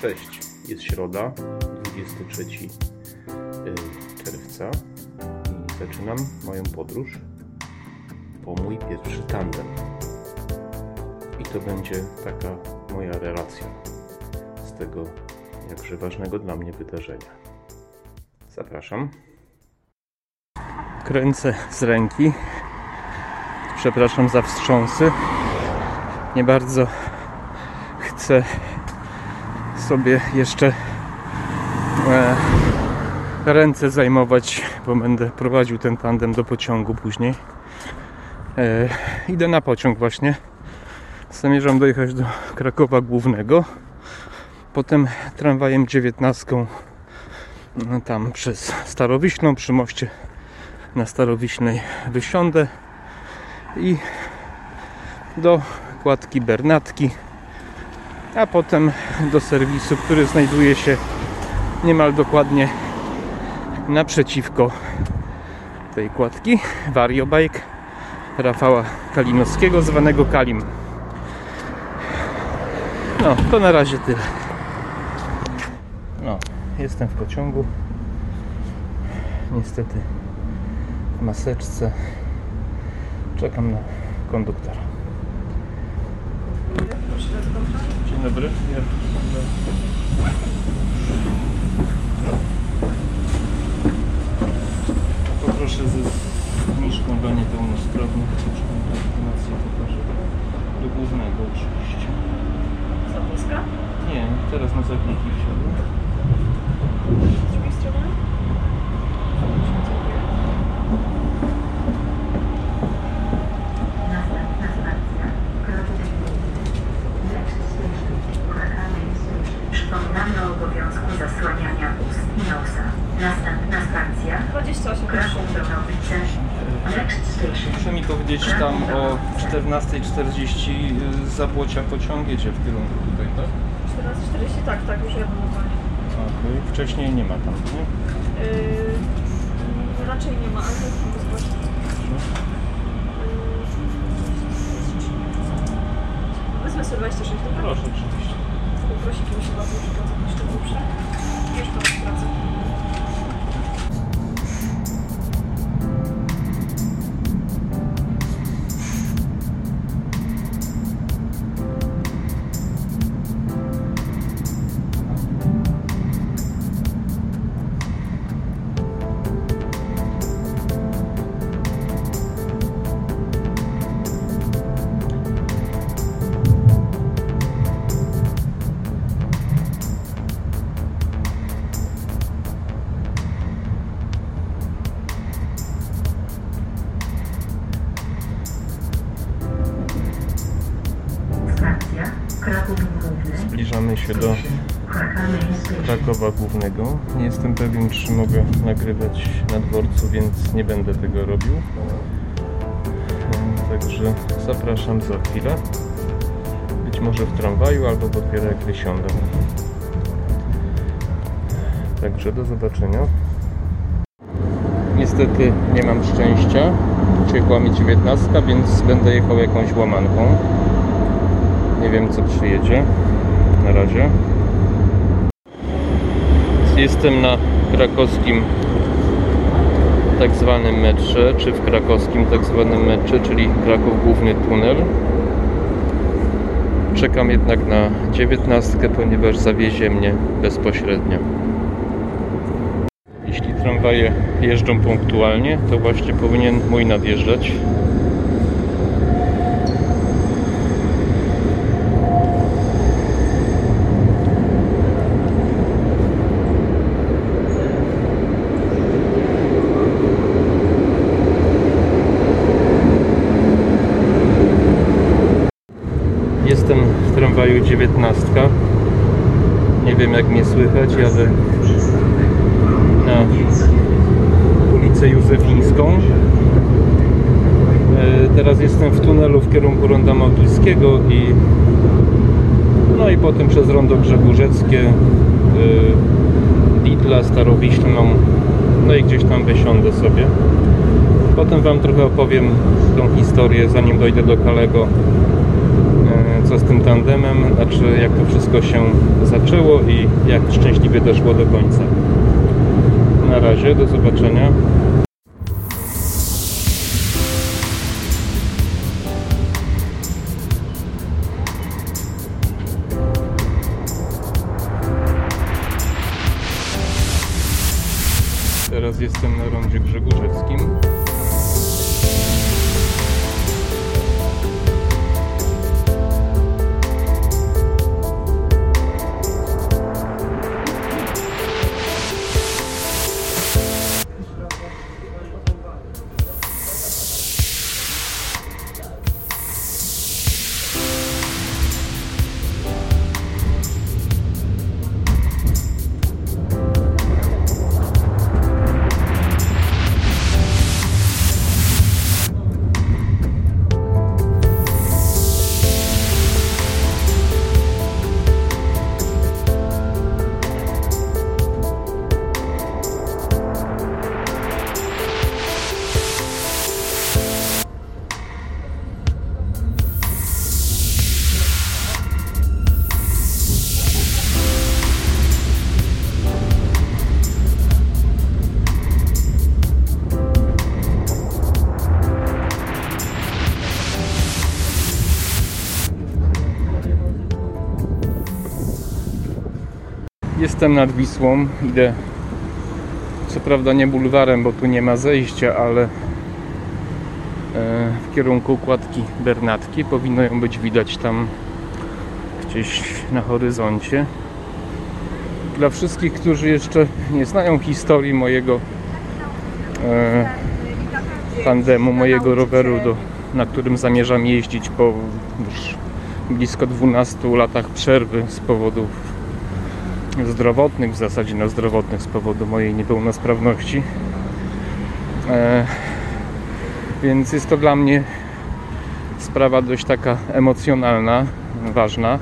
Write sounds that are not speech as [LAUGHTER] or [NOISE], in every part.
Cześć, jest środa, 23 y, czerwca i zaczynam moją podróż po mój pierwszy tandem. I to będzie taka moja relacja z tego jakże ważnego dla mnie wydarzenia. Zapraszam. Kręcę z ręki. Przepraszam za wstrząsy. Nie bardzo chcę sobie jeszcze e, ręce zajmować, bo będę prowadził ten tandem do pociągu później. E, idę na pociąg właśnie. Zamierzam dojechać do Krakowa Głównego. Potem tramwajem 19 no, tam przez Starowiślą przy moście na Starowiśnej wysiądę i do kładki Bernatki a potem do serwisu, który znajduje się niemal dokładnie naprzeciwko tej kładki Variobike Rafała Kalinowskiego, zwanego Kalim. No, to na razie tyle. No, jestem w pociągu. Niestety w maseczce. Czekam na konduktora. Dzień dobry. Poproszę ze zniżką dla niepełnosprawnych. Legitymację pokażę. Do głównego oczywiście. Zapłuska? Nie, teraz na zabiegi wsiadłem. Z drugiej strony? Następna stacja Kraków Next Station Krakowia Station Przypominamy o obowiązku zasłaniania ust i nosa. Następna stacja 28 Kraków Donowice Next Station Proszę mi powiedzieć tam o 14.40 y, Zabłocia pociąg jedzie w kierunku tutaj, tak? 14.40, tak, tak, już jadę normalnie. Okej, wcześniej nie ma tam, nie? Yy, raczej nie ma, ale to jest. Yy, Wezmę sobie 26, dobra? Proszę, oczywiście. Poprosić, żeby się bardzo przekazał jeszcze dobrze. Już pan pracę. Zbliżamy się do Krakowa Głównego. Nie jestem pewien, czy mogę nagrywać na dworcu, więc nie będę tego robił. Także zapraszam za chwilę. Być może w tramwaju, albo dopiero jak wysiądę. Także do zobaczenia. Niestety nie mam szczęścia. Przyjechała mi 19, więc będę jechał jakąś łamanką. Nie wiem co przyjedzie. Na razie. Jestem na krakowskim tak zwanym metrze, czy w krakowskim tak zwanym metrze, czyli Kraków Główny Tunel. Czekam jednak na 19, ponieważ zawiezie mnie bezpośrednio. Jeśli tramwaje jeżdżą punktualnie, to właśnie powinien mój nadjeżdżać. Jestem w tramwaju 19. Nie wiem jak mnie słychać, jadę na ulicę Józefińską. E, Teraz jestem w tunelu w kierunku Ronda Małtyckiego i no i potem przez Rondo Grzegórzeckie, e, Ditla, Starowiślną, no i gdzieś tam wysiądę sobie. Potem Wam trochę opowiem tą historię, zanim dojdę do Kalego, co z tym tandemem, znaczy jak to wszystko się zaczęło i jak szczęśliwie doszło do końca. Na razie, do zobaczenia. Jestem nad Wisłą, idę co prawda nie bulwarem, bo tu nie ma zejścia, ale e, w kierunku kładki Bernatki. Powinno ją być widać tam gdzieś na horyzoncie. Dla wszystkich, którzy jeszcze nie znają historii mojego e, tandemu, mojego roweru, do, na którym zamierzam jeździć po już blisko 12 latach przerwy z powodów zdrowotnych, w zasadzie no zdrowotnych z powodu mojej niepełnosprawności. E, więc jest to dla mnie sprawa dość taka emocjonalna, ważna.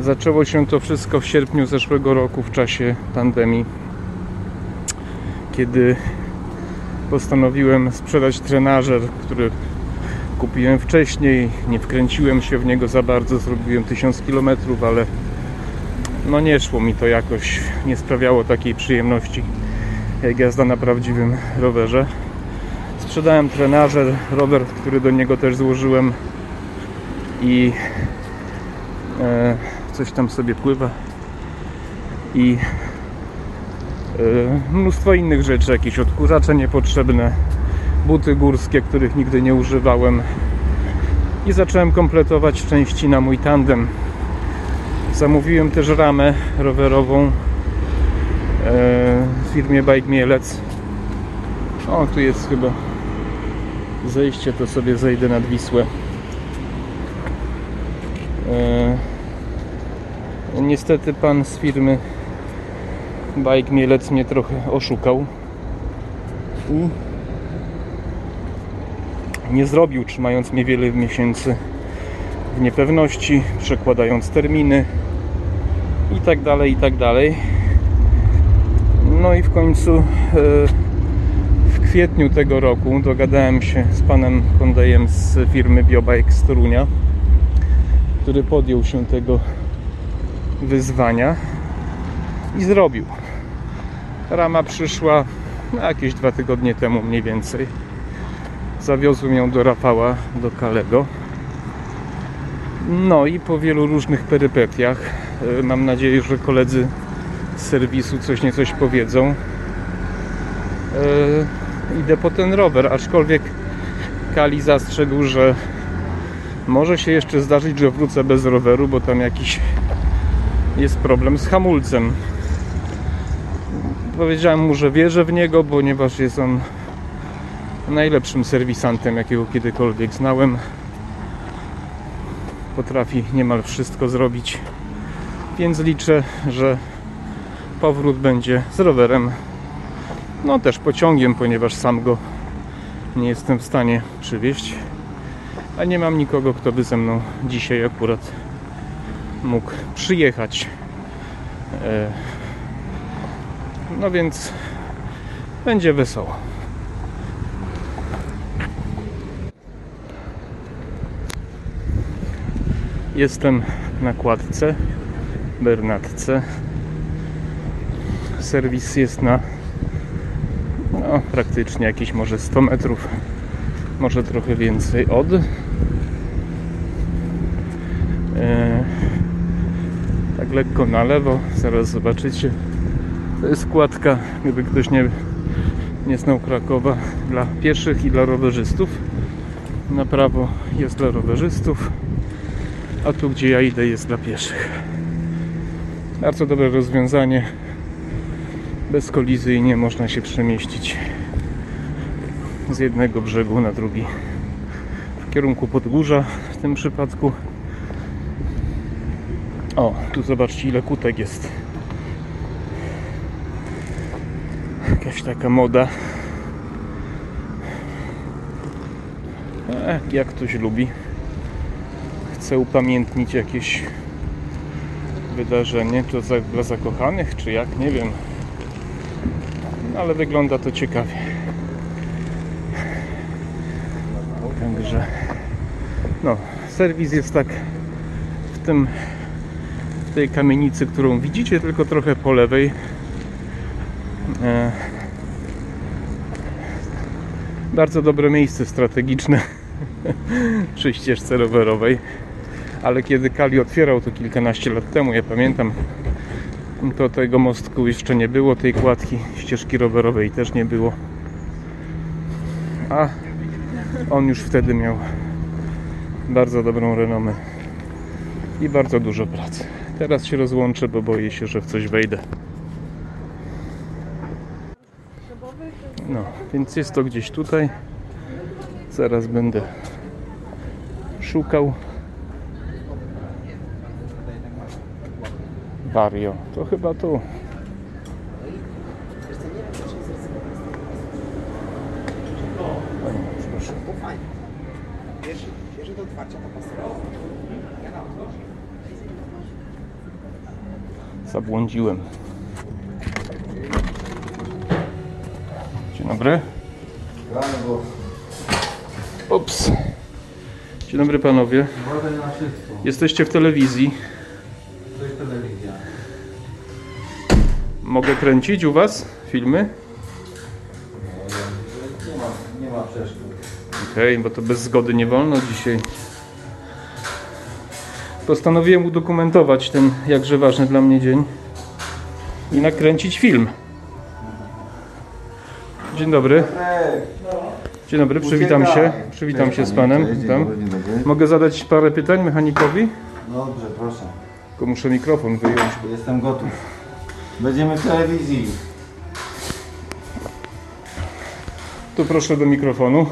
Zaczęło się to wszystko w sierpniu zeszłego roku w czasie pandemii, kiedy postanowiłem sprzedać trenażer, który kupiłem wcześniej. Nie wkręciłem się w niego za bardzo, zrobiłem 1000 km, ale no nie szło mi to jakoś, nie sprawiało takiej przyjemności jak jazda na prawdziwym rowerze. Sprzedałem trenażer, rower, który do niego też złożyłem i e, coś tam sobie pływa i e, mnóstwo innych rzeczy, jakieś odkurzacze niepotrzebne, buty górskie, których nigdy nie używałem i zacząłem kompletować części na mój tandem Zamówiłem też ramę rowerową e, w firmie Bike Mielec. O, tu jest chyba zejście, to sobie zejdę nad Wisłę. E, niestety pan z firmy Bike Mielec mnie trochę oszukał i nie zrobił, trzymając mnie wiele miesięcy w niepewności, przekładając terminy i tak dalej, i tak dalej. No i w końcu e, w kwietniu tego roku dogadałem się z panem Kondejem z firmy Biobike z Torunia, który podjął się tego wyzwania i zrobił. Rama przyszła no, jakieś dwa tygodnie temu mniej więcej. Zawiozłem ją do Rafała, do Kalego. No i po wielu różnych perypetiach, e, mam nadzieję, że koledzy z serwisu coś nie coś powiedzą. E, idę po ten rower, aczkolwiek Kali zastrzegł, że może się jeszcze zdarzyć, że wrócę bez roweru, bo tam jakiś jest problem z hamulcem. Powiedziałem mu, że wierzę w niego, ponieważ jest on najlepszym serwisantem, jakiego kiedykolwiek znałem potrafi niemal wszystko zrobić. Więc liczę, że powrót będzie z rowerem, no też pociągiem, ponieważ sam go nie jestem w stanie przywieźć. A nie mam nikogo, kto by ze mną dzisiaj akurat mógł przyjechać. E, no więc będzie wesoło. Jestem na kładce, Bernatce. Serwis jest na no, praktycznie jakieś może 100 metrów, może trochę więcej od. E, tak lekko na lewo, zaraz zobaczycie. To jest kładka, gdyby ktoś nie, nie znał Krakowa, dla pieszych i dla rowerzystów. Na prawo jest dla rowerzystów, a tu gdzie ja idę jest dla pieszych. Bardzo dobre rozwiązanie. Bezkolizyjnie można się przemieścić z jednego brzegu na drugi w kierunku Podgórza w tym przypadku. O, tu zobaczcie ile kutek jest. Jakaś taka moda. E, jak ktoś lubi. Chce upamiętnić jakieś wydarzenie, to za, dla zakochanych, czy jak, nie wiem. No, ale wygląda to ciekawie. Także, no, serwis jest tak w tym, w tej kamienicy, którą widzicie, tylko trochę po lewej. E, bardzo dobre miejsce strategiczne [LAUGHS] przy ścieżce rowerowej. Ale kiedy Kali otwierał to kilkanaście lat temu, ja pamiętam, to tego mostku jeszcze nie było, tej kładki, ścieżki rowerowej też nie było. A on już wtedy miał bardzo dobrą renomę i bardzo dużo pracy. Teraz się rozłączę, bo boję się, że w coś wejdę. No, więc jest to gdzieś tutaj. Zaraz będę szukał. Vario. To chyba tu. Proszę. Zabłądziłem. Dzień dobry. Ups. Dzień dobry panowie. Jesteście w telewizji. Mogę kręcić u was filmy? Nie ma, nie ma przeszkód. Okej, bo to bez zgody nie wolno dzisiaj. Postanowiłem udokumentować ten jakże ważny dla mnie dzień i nakręcić film. Dzień dobry. Dzień dobry, przywitam się. Przywitam się z panem. Witam. Mogę zadać parę pytań mechanikowi? Dobrze, proszę. Tylko muszę mikrofon wyjąć. Jestem gotów. Będziemy w telewizji. Tu proszę do mikrofonu.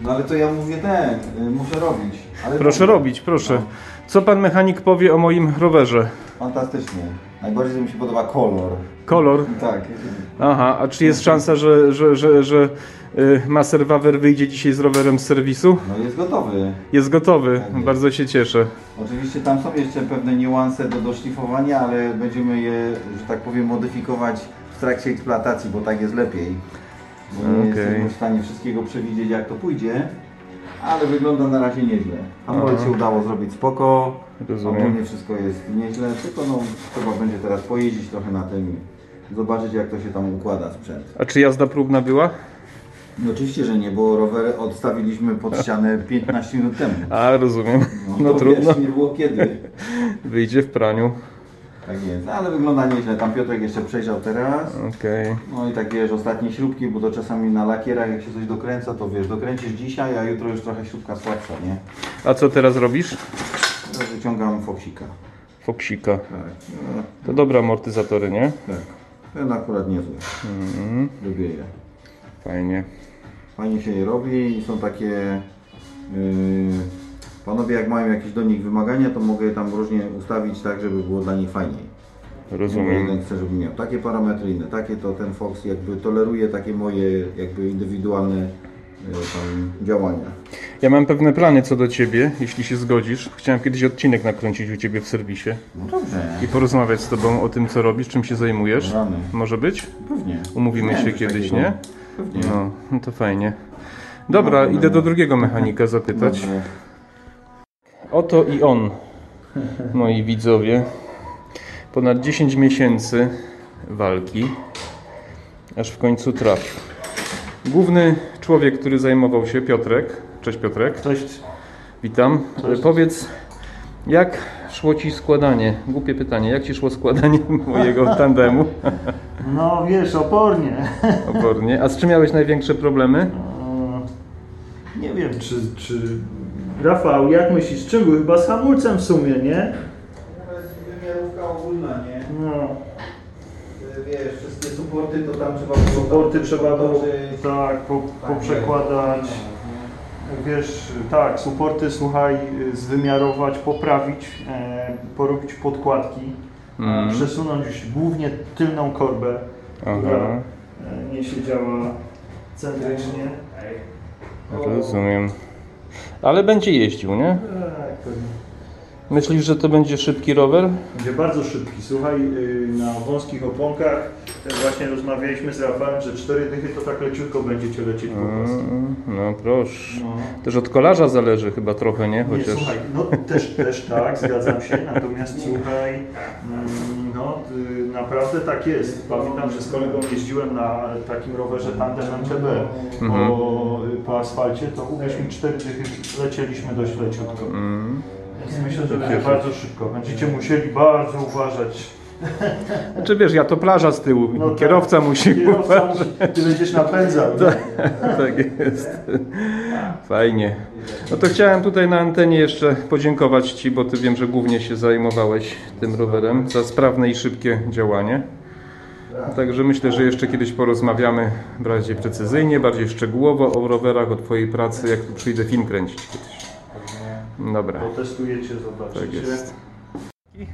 No ale to ja mówię ten, y, muszę robić. Ale Proszę robić, proszę. Co pan mechanik powie o moim rowerze? fantastycznie. Najbardziej mi się podoba kolor. Kolor. Tak. Aha, a czy jest szansa, że, że, że, że y, Maser Wawer wyjdzie dzisiaj z rowerem z serwisu? No jest gotowy. Jest gotowy, Tak jest. bardzo się cieszę. Oczywiście tam są jeszcze pewne niuanse do doszlifowania, ale będziemy je, że tak powiem, modyfikować w trakcie eksploatacji, bo tak jest lepiej. Bo nie Okej. jesteśmy w stanie wszystkiego przewidzieć jak to pójdzie, ale wygląda na razie nieźle. Hamulec się udało zrobić spoko, Rozumiem. ogólnie wszystko jest nieźle, tylko no, trzeba będzie teraz pojeździć trochę na tym i zobaczyć jak to się tam układa sprzęt. A czy jazda próbna była? No oczywiście, że nie, bo rower odstawiliśmy pod ścianę 15 minut temu. A, rozumiem. No to trudno. Wiesz, nie było kiedy. [LAUGHS] Wyjdzie w praniu. Tak jest, ale wygląda nieźle. Tam Piotrek jeszcze przejrzał teraz. Okej. No i tak wiesz, ostatnie śrubki, bo to czasami na lakierach jak się coś dokręca, to wiesz, dokręcisz dzisiaj, a jutro już trochę śrubka słabsza, nie? A co teraz robisz? Teraz wyciągam foksika. Foksika. Tak, no, To dobre amortyzatory, nie? tak. Ten akurat niezły. Mhm. Lubię je. Fajnie. Fajnie się je robi i są takie... Yy, panowie jak mają jakieś do nich wymagania, to mogę je tam różnie ustawić tak, żeby było dla nich fajniej. Rozumiem. Jeden chce, żebym miał takie parametry, inne takie, to ten Fox jakby toleruje takie moje jakby indywidualne e, tam działania. Ja mam pewne plany co do ciebie, jeśli się zgodzisz. Chciałem kiedyś odcinek nakręcić u ciebie w serwisie No dobrze. i porozmawiać z tobą o tym, co robisz, czym się zajmujesz. Rany. Może być? Pewnie. Umówimy się kiedyś, takiego. nie? Pewnie. No, no to fajnie. Dobra, No, idę do no. drugiego mechanika zapytać. Dobrze. Oto i on, moi widzowie. Ponad 10 miesięcy walki, aż w końcu trafił. Główny człowiek, który zajmował się, Piotrek. Cześć Piotrek. Cześć. Witam. Powiedz, jak szło Ci składanie? Głupie pytanie. Jak Ci szło składanie [LAUGHS] mojego tandemu? No wiesz, opornie. Opornie. A z czym miałeś największe problemy? E, Nie wiem, czy, czy... Rafał, jak myślisz, czym był? Chyba z hamulcem w sumie, nie? To jest wymiarówka ogólna, nie? No, Wiesz, wszystkie supporty to tam trzeba było... porty trzeba było tak, po, Tak, poprzekładać. Wiesz, tak, suporty, słuchaj, zwymiarować, poprawić, e, porobić podkładki, e, przesunąć głównie tylną korbę, która Aha. e, nie siedziała centrycznie. Rozumiem. Ale będzie jeździł, nie? Myślisz, że to będzie szybki rower? Będzie bardzo szybki. Słuchaj, yy, na wąskich oponkach właśnie rozmawialiśmy z Rafałem, że cztery dychy to tak leciutko będziecie lecieć po prostu. Mm, No proszę. No. Też od kolarza zależy chyba trochę, nie? Nie, Chociaż... słuchaj, no też, też tak, zgadzam się, natomiast słuchaj, mm, no y, naprawdę tak jest. Pamiętam, że z kolegą jeździłem na takim rowerze Tandem MTB Mhm. po, po asfalcie, to uwierz mi, cztery dychy lecieliśmy dość leciutko. Mm. Myślę, że będzie bardzo szybko. Będziecie musieli bardzo uważać. Znaczy wiesz, ja to plaża z tyłu, No tak. kierowca musi Kierowca uważać. musi, ty będziesz napędzał. nie? Tak jest. Fajnie. No to chciałem tutaj na antenie jeszcze podziękować Ci, bo Ty wiem, że głównie się zajmowałeś tym rowerem za sprawne i szybkie działanie. Także myślę, że jeszcze kiedyś porozmawiamy bardziej precyzyjnie, bardziej szczegółowo o rowerach, o Twojej pracy, jak tu przyjdę film kręcić kiedyś. Dobra, Protestujecie, zobaczycie. tak jest.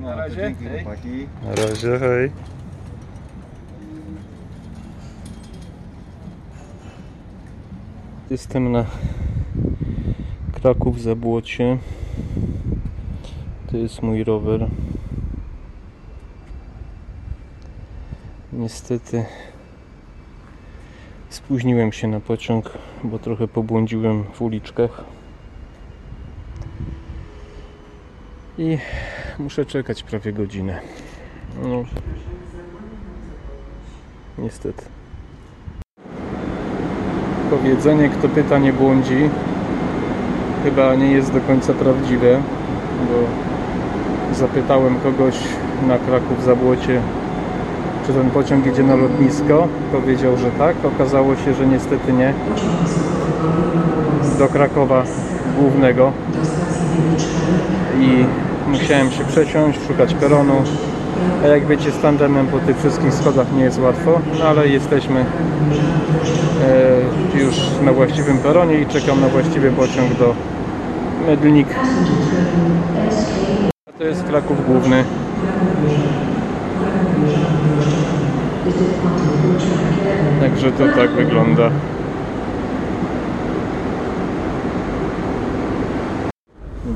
Na razie. Chłopaki. Na razie, hej. Jestem na Kraków Zabłocie. To jest mój rower. Niestety spóźniłem się na pociąg, bo trochę pobłądziłem w uliczkach. I muszę czekać prawie godzinę. No. Niestety. Powiedzenie, kto pyta, nie błądzi, chyba nie jest do końca prawdziwe, bo zapytałem kogoś na Kraków Zabłocie, czy ten pociąg idzie na lotnisko. Powiedział, że tak. Okazało się, że niestety nie. Do Krakowa głównego. I musiałem się przesiąść, szukać peronu. A jak wiecie, z tandemem po tych wszystkich schodach nie jest łatwo, no ale jesteśmy e, już na właściwym peronie i czekam na właściwy pociąg do Medlnik. A to jest Kraków Główny. Także to tak wygląda.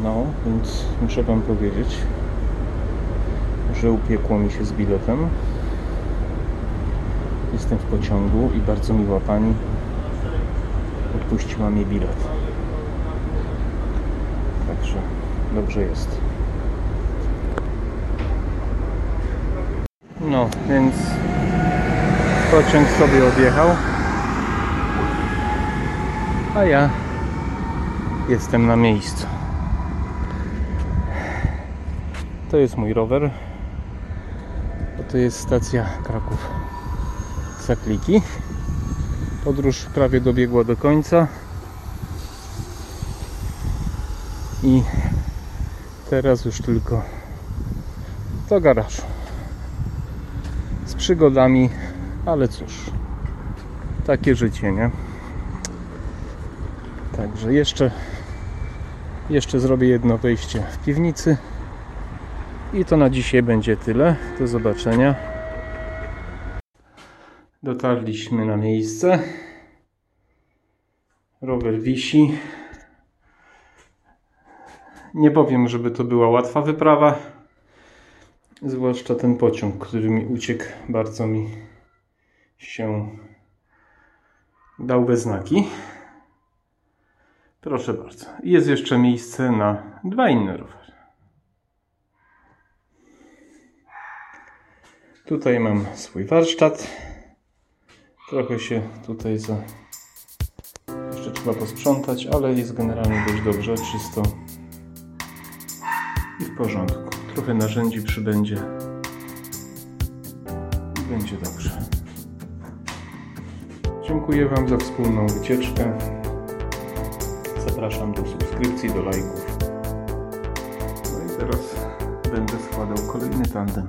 No, więc muszę Wam powiedzieć, że upiekło mi się z biletem. Jestem w pociągu i bardzo miła pani odpuściła mi bilet. Także dobrze jest. No, więc pociąg sobie odjechał. A ja jestem na miejscu. To jest mój rower. To jest stacja Kraków Zakliki. Podróż prawie dobiegła do końca. I teraz już tylko do garażu. Z przygodami, ale cóż, takie życie, nie? Także jeszcze, jeszcze zrobię jedno wejście w piwnicy. I to na dzisiaj będzie tyle. Do zobaczenia. Dotarliśmy na miejsce. Rower wisi. Nie powiem, żeby to była łatwa wyprawa. Zwłaszcza ten pociąg, który mi uciekł, bardzo mi się dał we znaki. Proszę bardzo. Jest jeszcze miejsce na dwa inne rowery. Tutaj mam swój warsztat. Trochę się tutaj za... Jeszcze trzeba posprzątać, ale jest generalnie dość dobrze, czysto i w porządku. Trochę narzędzi przybędzie i będzie dobrze. Dziękuję Wam za wspólną wycieczkę. Zapraszam do subskrypcji, do lajków. No i teraz będę składał kolejny tandem.